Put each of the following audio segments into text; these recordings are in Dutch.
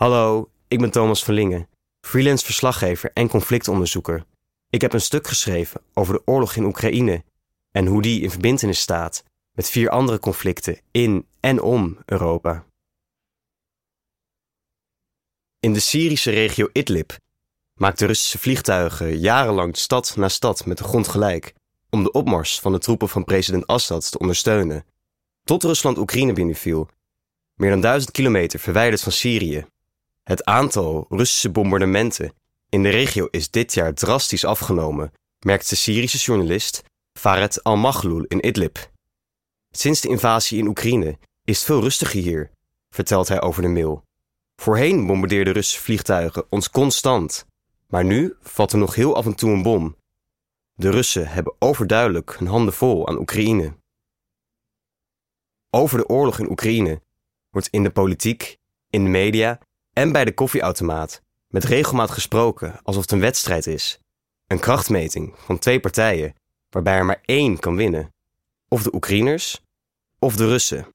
Hallo, ik ben Thomas van Lingen, freelance verslaggever en conflictonderzoeker. Ik heb een stuk geschreven over de oorlog in Oekraïne en hoe die in verbindenis staat met vier andere conflicten in en om Europa. In de Syrische regio Idlib maakten Russische vliegtuigen jarenlang stad na stad met de grond gelijk om de opmars van de troepen van president Assad te ondersteunen, tot Rusland Oekraïne binnenviel, meer dan duizend kilometer verwijderd van Syrië. Het aantal Russische bombardementen in de regio is dit jaar drastisch afgenomen, merkt de Syrische journalist Faret al-Maghlul in Idlib. Sinds de invasie in Oekraïne is het veel rustiger hier, vertelt hij over de mail. Voorheen bombardeerden Russische vliegtuigen ons constant, maar nu valt er nog heel af en toe een bom. De Russen hebben overduidelijk hun handen vol aan Oekraïne. Over de oorlog in Oekraïne wordt in de politiek, in de media en bij de koffieautomaat met regelmaat gesproken alsof het een wedstrijd is. Een krachtmeting van twee partijen waarbij er maar één kan winnen. Of de Oekraïners of de Russen.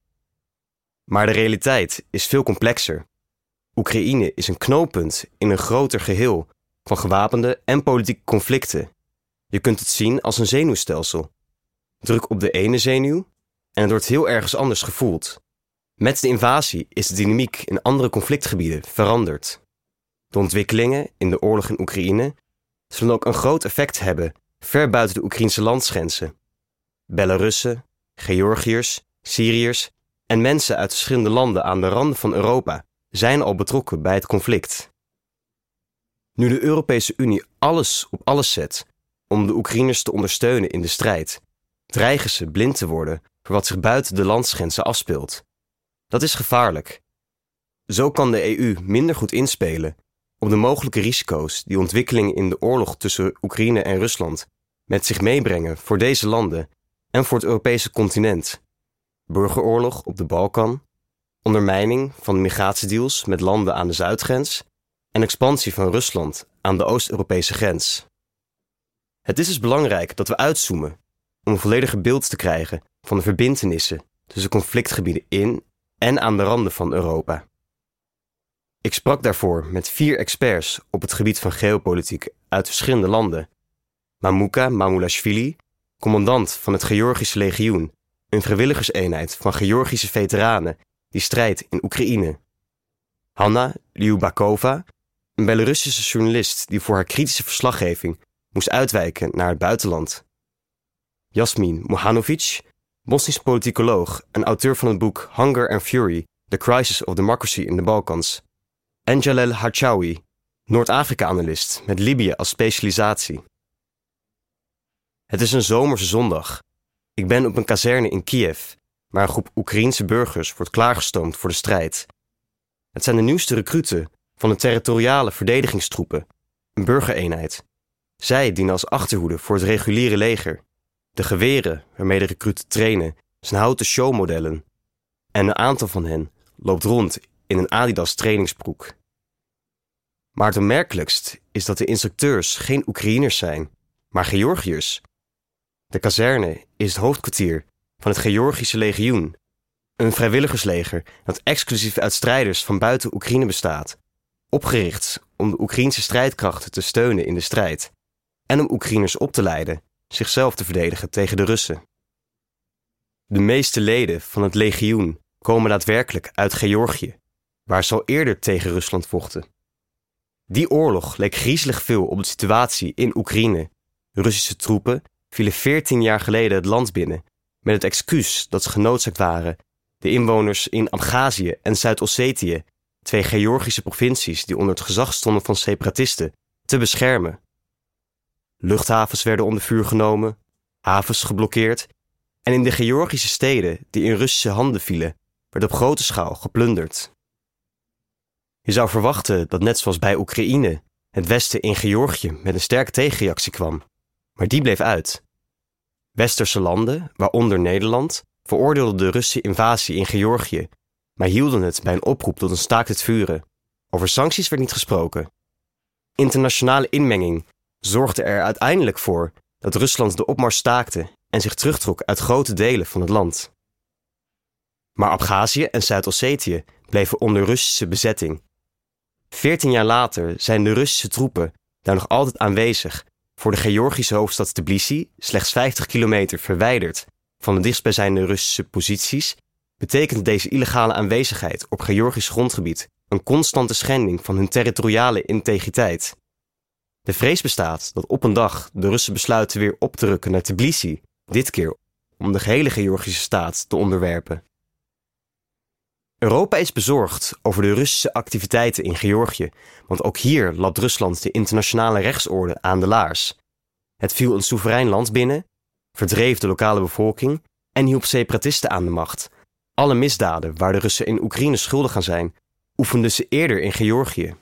Maar de realiteit is veel complexer. Oekraïne is een knooppunt in een groter geheel van gewapende en politieke conflicten. Je kunt het zien als een zenuwstelsel. Druk op de ene zenuw en het wordt heel ergens anders gevoeld. Met de invasie is de dynamiek in andere conflictgebieden veranderd. De ontwikkelingen in de oorlog in Oekraïne zullen ook een groot effect hebben ver buiten de Oekraïnse landsgrenzen. Belarussen, Georgiërs, Syriërs en mensen uit verschillende landen aan de randen van Europa zijn al betrokken bij het conflict. Nu de Europese Unie alles op alles zet om de Oekraïners te ondersteunen in de strijd, dreigen ze blind te worden voor wat zich buiten de landsgrenzen afspeelt. Dat is gevaarlijk. Zo kan de EU minder goed inspelen op de mogelijke risico's die ontwikkelingen in de oorlog tussen Oekraïne en Rusland met zich meebrengen voor deze landen en voor het Europese continent. Burgeroorlog op de Balkan, ondermijning van migratiedeals met landen aan de zuidgrens en expansie van Rusland aan de Oost-Europese grens. Het is dus belangrijk dat we uitzoomen om een vollediger beeld te krijgen van de verbintenissen tussen conflictgebieden in en aan de randen van Europa. Ik sprak daarvoor met vier experts op het gebied van geopolitiek uit verschillende landen. Mamuka Mamulashvili, commandant van het Georgische legioen, een vrijwilligerseenheid van Georgische veteranen die strijdt in Oekraïne. Hanna Lyubakova, een Belarussische journalist die voor haar kritische verslaggeving moest uitwijken naar het buitenland. Yasmin Mohanovic, Bosnisch politicoloog en auteur van het boek Hunger and Fury: The Crisis of Democracy in the Balkans. En Jalel Noord-Afrika-analyst met Libië als specialisatie. Het is een zomerse zondag. Ik ben op een kazerne in Kiev, waar een groep Oekraïense burgers wordt klaargestoomd voor de strijd. Het zijn de nieuwste recruten van de territoriale verdedigingstroepen, een burgereenheid. Zij dienen als achterhoede voor het reguliere leger. De geweren waarmee de recruten trainen zijn houten showmodellen. En een aantal van hen loopt rond in een Adidas trainingsbroek. Maar het opmerkelijkst is dat de instructeurs geen Oekraïners zijn, maar Georgiërs. De kazerne is het hoofdkwartier van het Georgische legioen, een vrijwilligersleger dat exclusief uit strijders van buiten Oekraïne bestaat, opgericht om de Oekraïnse strijdkrachten te steunen in de strijd en om Oekraïners op te leiden zichzelf te verdedigen tegen de Russen. De meeste leden van het legioen komen daadwerkelijk uit Georgië, waar ze al eerder tegen Rusland vochten. Die oorlog leek griezelig veel op de situatie in Oekraïne. Russische troepen vielen 14 jaar geleden het land binnen met het excuus dat ze genoodzaakt waren de inwoners in Abhazie en Zuid-Ossetië, twee Georgische provincies die onder het gezag stonden van separatisten, te beschermen. Luchthavens werden onder vuur genomen, havens geblokkeerd en in de Georgische steden die in Russische handen vielen, werd op grote schaal geplunderd. Je zou verwachten dat net zoals bij Oekraïne het Westen in Georgië met een sterke tegenreactie kwam, maar die bleef uit. Westerse landen, waaronder Nederland, veroordeelden de Russische invasie in Georgië, maar hielden het bij een oproep tot een staakt het vuren. Over sancties werd niet gesproken. Internationale inmenging zorgde er uiteindelijk voor dat Rusland de opmars staakte en zich terugtrok uit grote delen van het land. Maar Abhazie en Zuid-Ossetië bleven onder Russische bezetting. Veertien jaar later zijn de Russische troepen daar nog altijd aanwezig voor de Georgische hoofdstad Tbilisi, slechts 50 kilometer verwijderd van de dichtstbijzijnde Russische posities, betekent deze illegale aanwezigheid op Georgisch grondgebied een constante schending van hun territoriale integriteit. De vrees bestaat dat op een dag de Russen besluiten weer op te rukken naar Tbilisi, dit keer om de gehele Georgische staat te onderwerpen. Europa is bezorgd over de Russische activiteiten in Georgië, want ook hier lapt Rusland de internationale rechtsorde aan de laars. Het viel een soeverein land binnen, verdreef de lokale bevolking en hielp separatisten aan de macht. Alle misdaden waar de Russen in Oekraïne schuldig aan zijn, oefenden ze eerder in Georgië.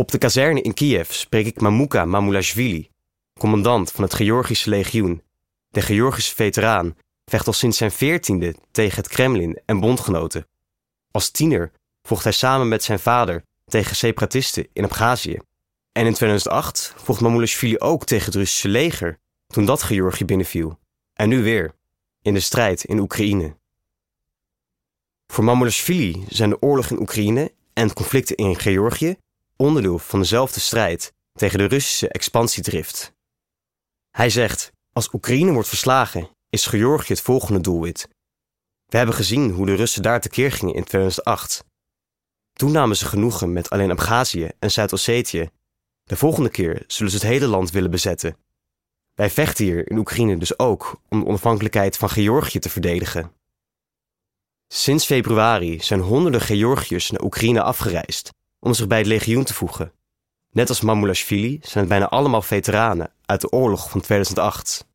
Op de kazerne in Kiev spreek ik Mamuka Mamulashvili, commandant van het Georgische legioen, de Georgische veteraan vecht al sinds zijn veertiende tegen het Kremlin en bondgenoten. Als tiener vocht hij samen met zijn vader tegen separatisten in Abhazie. En in 2008 vocht Mamulashvili ook tegen het Russische leger toen dat Georgië binnenviel. En nu weer, in de strijd in Oekraïne. Voor Mamulashvili zijn de oorlog in Oekraïne en conflicten in Georgië onderdeel van dezelfde strijd tegen de Russische expansiedrift. Hij zegt: Als Oekraïne wordt verslagen is Georgië het volgende doelwit. We hebben gezien hoe de Russen daar tekeer gingen in 2008. Toen namen ze genoegen met alleen Abhazie en Zuid-Ossetië. De volgende keer zullen ze het hele land willen bezetten. Wij vechten hier in Oekraïne dus ook om de onafhankelijkheid van Georgië te verdedigen. Sinds februari zijn honderden Georgiërs naar Oekraïne afgereisd om zich bij het legioen te voegen. Net als Mamulashvili zijn het bijna allemaal veteranen uit de oorlog van 2008.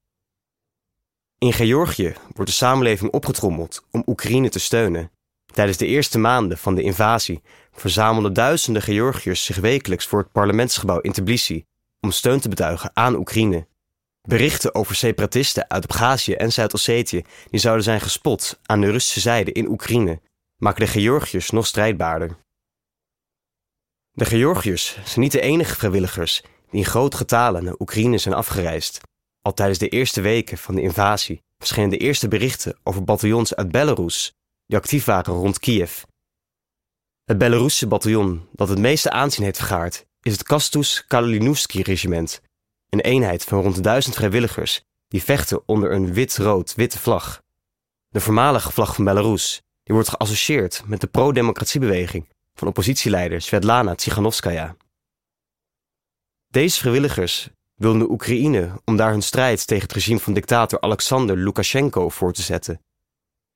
In Georgië wordt de samenleving opgetrommeld om Oekraïne te steunen. Tijdens de eerste maanden van de invasie verzamelden duizenden Georgiërs zich wekelijks voor het parlementsgebouw in Tbilisi om steun te betuigen aan Oekraïne. Berichten over separatisten uit Abhazie en Zuid-Ossetië die zouden zijn gespot aan de Russische zijde in Oekraïne maken de Georgiërs nog strijdbaarder. De Georgiërs zijn niet de enige vrijwilligers die in groot getalen naar Oekraïne zijn afgereisd. Al tijdens de eerste weken van de invasie verschenen de eerste berichten over bataljons uit Belarus die actief waren rond Kiev. Het Belarusse bataljon dat het meeste aanzien heeft vergaard is het Kastus Kalinovsky-regiment, een eenheid van rond duizend vrijwilligers die vechten onder een wit-rood-witte vlag. De voormalige vlag van Belarus die wordt geassocieerd met de pro-democratiebeweging van oppositieleider Svetlana Tsikhanovskaya. Deze vrijwilligers wilden de Oekraïne om daar hun strijd tegen het regime van dictator Alexander Lukashenko voor te zetten.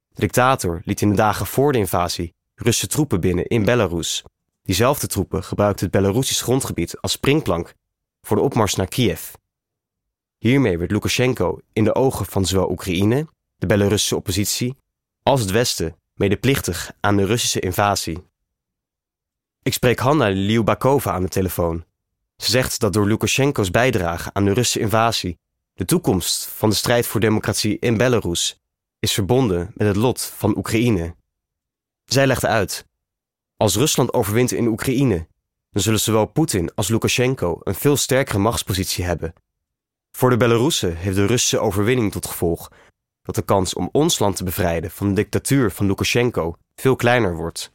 De dictator liet in de dagen voor de invasie Russische troepen binnen in Belarus. Diezelfde troepen gebruikten het Belarusisch grondgebied als springplank voor de opmars naar Kiev. Hiermee werd Lukashenko in de ogen van zowel Oekraïne, de Belarussische oppositie, als het Westen medeplichtig aan de Russische invasie. Ik spreek Hanna Liubakova aan de telefoon. Ze zegt dat door Lukashenko's bijdrage aan de Russische invasie de toekomst van de strijd voor democratie in Belarus is verbonden met het lot van Oekraïne. Zij legt uit: Als Rusland overwint in Oekraïne, dan zullen zowel Poetin als Lukashenko een veel sterkere machtspositie hebben. Voor de Belarussen heeft de Russische overwinning tot gevolg dat de kans om ons land te bevrijden van de dictatuur van Lukashenko veel kleiner wordt.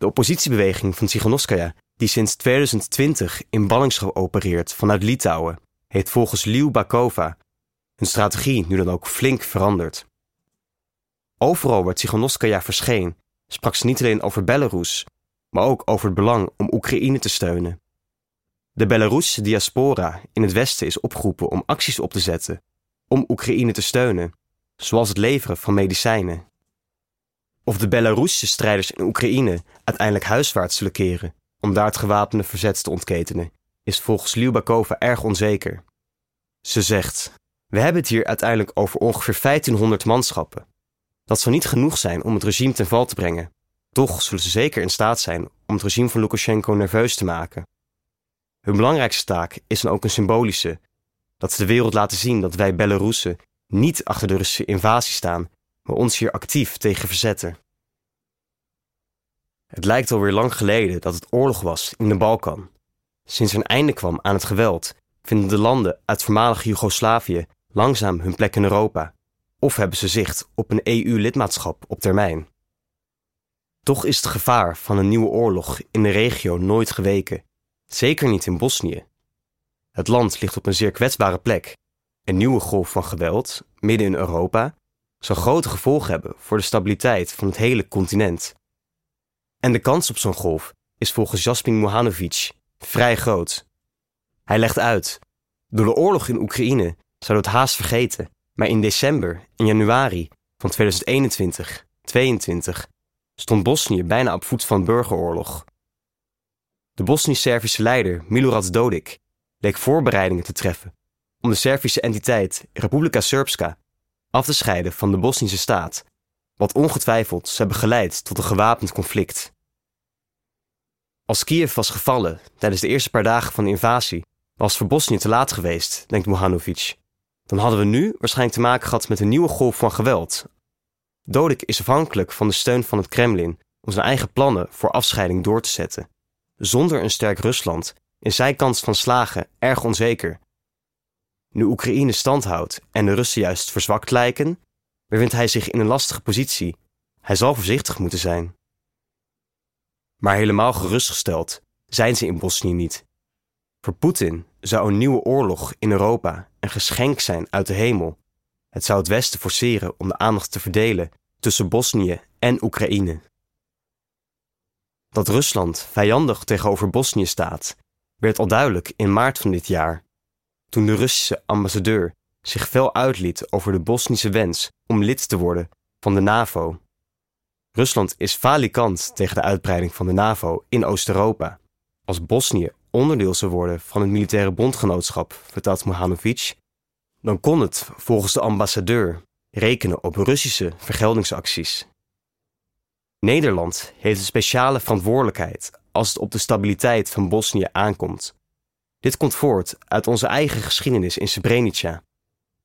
De oppositiebeweging van Tsiganovskaya, die sinds 2020 in ballingschap opereert vanuit Litouwen, heeft volgens Liu Bakova hun strategie nu dan ook flink veranderd. Overal waar Tsiganovskaya verscheen, sprak ze niet alleen over Belarus, maar ook over het belang om Oekraïne te steunen. De Belarusische diaspora in het Westen is opgeroepen om acties op te zetten om Oekraïne te steunen, zoals het leveren van medicijnen. Of de Belarussische strijders in Oekraïne uiteindelijk huiswaarts zullen keren om daar het gewapende verzet te ontketenen, is volgens Lyubakova erg onzeker. Ze zegt: We hebben het hier uiteindelijk over ongeveer 1500 manschappen. Dat zal niet genoeg zijn om het regime ten val te brengen. Toch zullen ze zeker in staat zijn om het regime van Lukashenko nerveus te maken. Hun belangrijkste taak is dan ook een symbolische: dat ze de wereld laten zien dat wij Belarussen niet achter de Russische invasie staan, maar ons hier actief tegen verzetten. Het lijkt alweer lang geleden dat het oorlog was in de Balkan. Sinds er een einde kwam aan het geweld, vinden de landen uit voormalig Joegoslavië langzaam hun plek in Europa, of hebben ze zicht op een EU-lidmaatschap op termijn. Toch is het gevaar van een nieuwe oorlog in de regio nooit geweken, zeker niet in Bosnië. Het land ligt op een zeer kwetsbare plek. Een nieuwe golf van geweld, midden in Europa, zal grote gevolgen hebben voor de stabiliteit van het hele continent. En de kans op zo'n golf is volgens Jasmin Mohanovic vrij groot. Hij legt uit: door de oorlog in Oekraïne we het haast vergeten, maar in december en januari van 2021, 22 stond Bosnië bijna op voet van burgeroorlog. De Bosnisch-Servische leider Milorad Dodik leek voorbereidingen te treffen om de Servische entiteit Republika Srpska af te scheiden van de Bosnische staat, wat ongetwijfeld zou hebben geleid tot een gewapend conflict. Als Kiev was gevallen tijdens de eerste paar dagen van de invasie, was voor Bosnië te laat geweest, denkt Mohanovic. Dan hadden we nu waarschijnlijk te maken gehad met een nieuwe golf van geweld. Dodik is afhankelijk van de steun van het Kremlin om zijn eigen plannen voor afscheiding door te zetten. Zonder een sterk Rusland is zijn kans van slagen erg onzeker. Nu Oekraïne stand houdt en de Russen juist verzwakt lijken, bevindt hij zich in een lastige positie. Hij zal voorzichtig moeten zijn. Maar helemaal gerustgesteld zijn ze in Bosnië niet. Voor Poetin zou een nieuwe oorlog in Europa een geschenk zijn uit de hemel. Het zou het Westen forceren om de aandacht te verdelen tussen Bosnië en Oekraïne. Dat Rusland vijandig tegenover Bosnië staat, werd al duidelijk in maart van dit jaar, toen de Russische ambassadeur zich fel uitliet over de Bosnische wens om lid te worden van de NAVO. Rusland is falikant tegen de uitbreiding van de NAVO in Oost-Europa. Als Bosnië onderdeel zou worden van het militaire bondgenootschap, vertelt Mohanovic, dan kon het, volgens de ambassadeur, rekenen op Russische vergeldingsacties. Nederland heeft een speciale verantwoordelijkheid als het op de stabiliteit van Bosnië aankomt. Dit komt voort uit onze eigen geschiedenis in Srebrenica.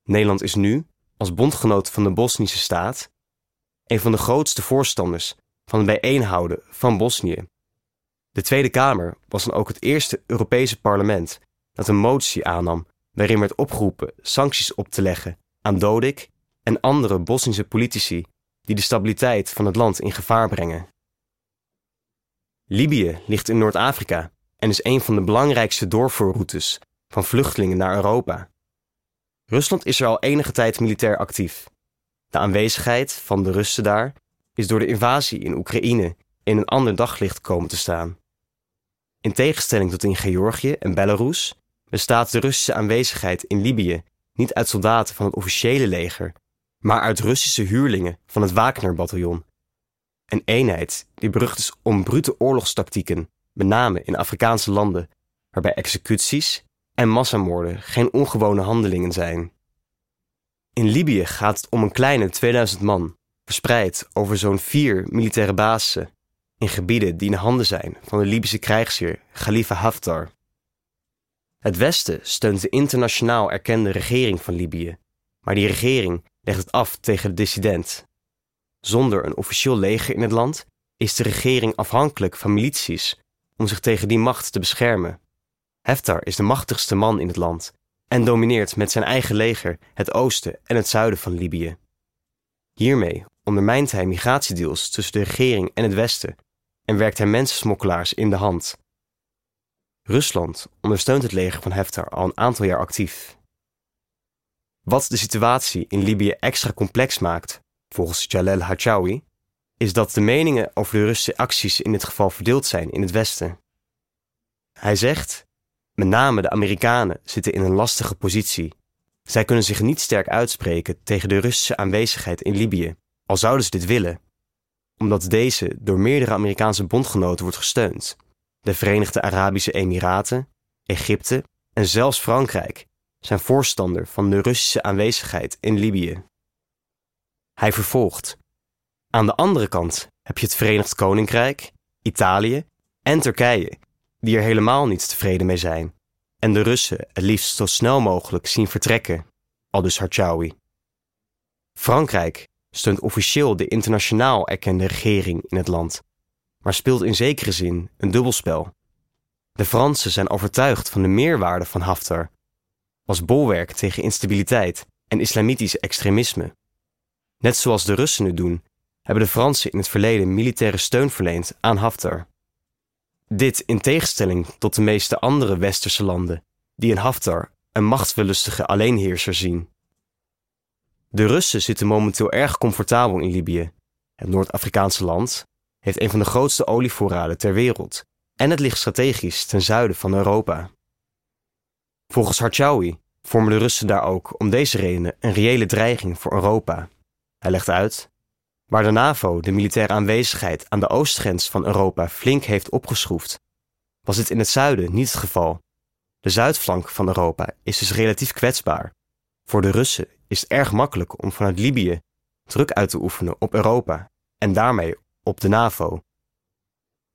Nederland is nu, als bondgenoot van de Bosnische staat, een van de grootste voorstanders van het bijeenhouden van Bosnië. De Tweede Kamer was dan ook het eerste Europese parlement dat een motie aannam waarin werd opgeroepen sancties op te leggen aan Dodik en andere Bosnische politici die de stabiliteit van het land in gevaar brengen. Libië ligt in Noord-Afrika en is een van de belangrijkste doorvoerroutes van vluchtelingen naar Europa. Rusland is er al enige tijd militair actief. De aanwezigheid van de Russen daar is door de invasie in Oekraïne in een ander daglicht komen te staan. In tegenstelling tot in Georgië en Belarus bestaat de Russische aanwezigheid in Libië niet uit soldaten van het officiële leger, maar uit Russische huurlingen van het Wagner-bataljon. Een eenheid die berucht is om brute oorlogstactieken, met name in Afrikaanse landen, waarbij executies en massamoorden geen ongewone handelingen zijn. In Libië gaat het om een kleine 2000 man, verspreid over zo'n vier militaire basen in gebieden die in handen zijn van de Libische krijgsheer Khalifa Haftar. Het Westen steunt de internationaal erkende regering van Libië, maar die regering legt het af tegen de dissident. Zonder een officieel leger in het land is de regering afhankelijk van milities om zich tegen die macht te beschermen. Haftar is de machtigste man in het land en domineert met zijn eigen leger het oosten en het zuiden van Libië. Hiermee ondermijnt hij migratiedeals tussen de regering en het Westen en werkt hij mensensmokkelaars in de hand. Rusland ondersteunt het leger van Haftar al een aantal jaar actief. Wat de situatie in Libië extra complex maakt, volgens Jalel Hachawi, is dat de meningen over de Russische acties in dit geval verdeeld zijn in het Westen. Hij zegt: met name de Amerikanen zitten in een lastige positie. Zij kunnen zich niet sterk uitspreken tegen de Russische aanwezigheid in Libië, al zouden ze dit willen, omdat deze door meerdere Amerikaanse bondgenoten wordt gesteund. De Verenigde Arabische Emiraten, Egypte en zelfs Frankrijk zijn voorstander van de Russische aanwezigheid in Libië. Hij vervolgt: Aan de andere kant heb je het Verenigd Koninkrijk, Italië en Turkije, die er helemaal niet tevreden mee zijn en de Russen het liefst zo snel mogelijk zien vertrekken, aldus Harchawi. Frankrijk steunt officieel de internationaal erkende regering in het land, maar speelt in zekere zin een dubbelspel. De Fransen zijn overtuigd van de meerwaarde van Haftar als bolwerk tegen instabiliteit en islamitisch extremisme. Net zoals de Russen nu doen, hebben de Fransen in het verleden militaire steun verleend aan Haftar. Dit in tegenstelling tot de meeste andere westerse landen, die in Haftar een machtswillustige alleenheerser zien. De Russen zitten momenteel erg comfortabel in Libië. Het Noord-Afrikaanse land heeft een van de grootste olievoorraden ter wereld en het ligt strategisch ten zuiden van Europa. Volgens Harchaoui vormen de Russen daar ook om deze redenen een reële dreiging voor Europa. Hij legt uit: waar de NAVO de militaire aanwezigheid aan de oostgrens van Europa flink heeft opgeschroefd, was dit in het zuiden niet het geval. De zuidflank van Europa is dus relatief kwetsbaar. Voor de Russen is het erg makkelijk om vanuit Libië druk uit te oefenen op Europa en daarmee op de NAVO.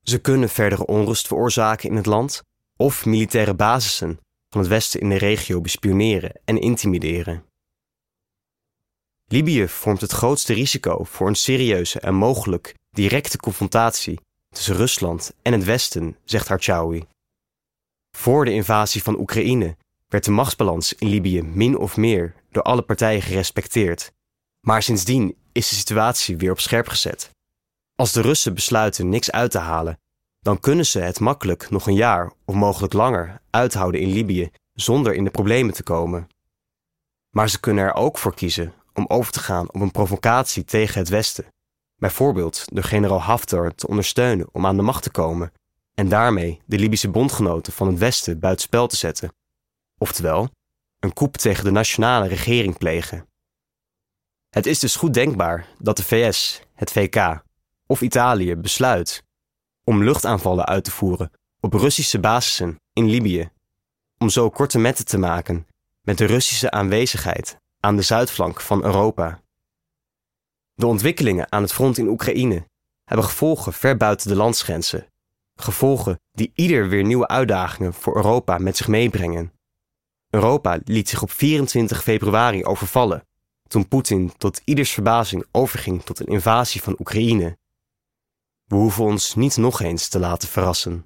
Ze kunnen verdere onrust veroorzaken in het land of militaire basissen van het Westen in de regio bespioneren en intimideren. Libië vormt het grootste risico voor een serieuze en mogelijk directe confrontatie tussen Rusland en het Westen, zegt Harchaoui. Voor de invasie van Oekraïne werd de machtsbalans in Libië min of meer door alle partijen gerespecteerd. Maar sindsdien is de situatie weer op scherp gezet. Als de Russen besluiten niks uit te halen, dan kunnen ze het makkelijk nog een jaar of mogelijk langer uithouden in Libië zonder in de problemen te komen. Maar ze kunnen er ook voor kiezen om over te gaan op een provocatie tegen het Westen, bijvoorbeeld door generaal Haftar te ondersteunen om aan de macht te komen en daarmee de Libische bondgenoten van het Westen buitenspel te zetten. Oftewel, een coup tegen de nationale regering plegen. Het is dus goed denkbaar dat de VS, het VK of Italië besluit om luchtaanvallen uit te voeren op Russische basissen in Libië, om zo korte metten te maken met de Russische aanwezigheid aan de zuidflank van Europa. De ontwikkelingen aan het front in Oekraïne hebben gevolgen ver buiten de landsgrenzen, gevolgen die ieder weer nieuwe uitdagingen voor Europa met zich meebrengen. Europa liet zich op 24 februari overvallen toen Poetin tot ieders verbazing overging tot een invasie van Oekraïne. We hoeven ons niet nog eens te laten verrassen.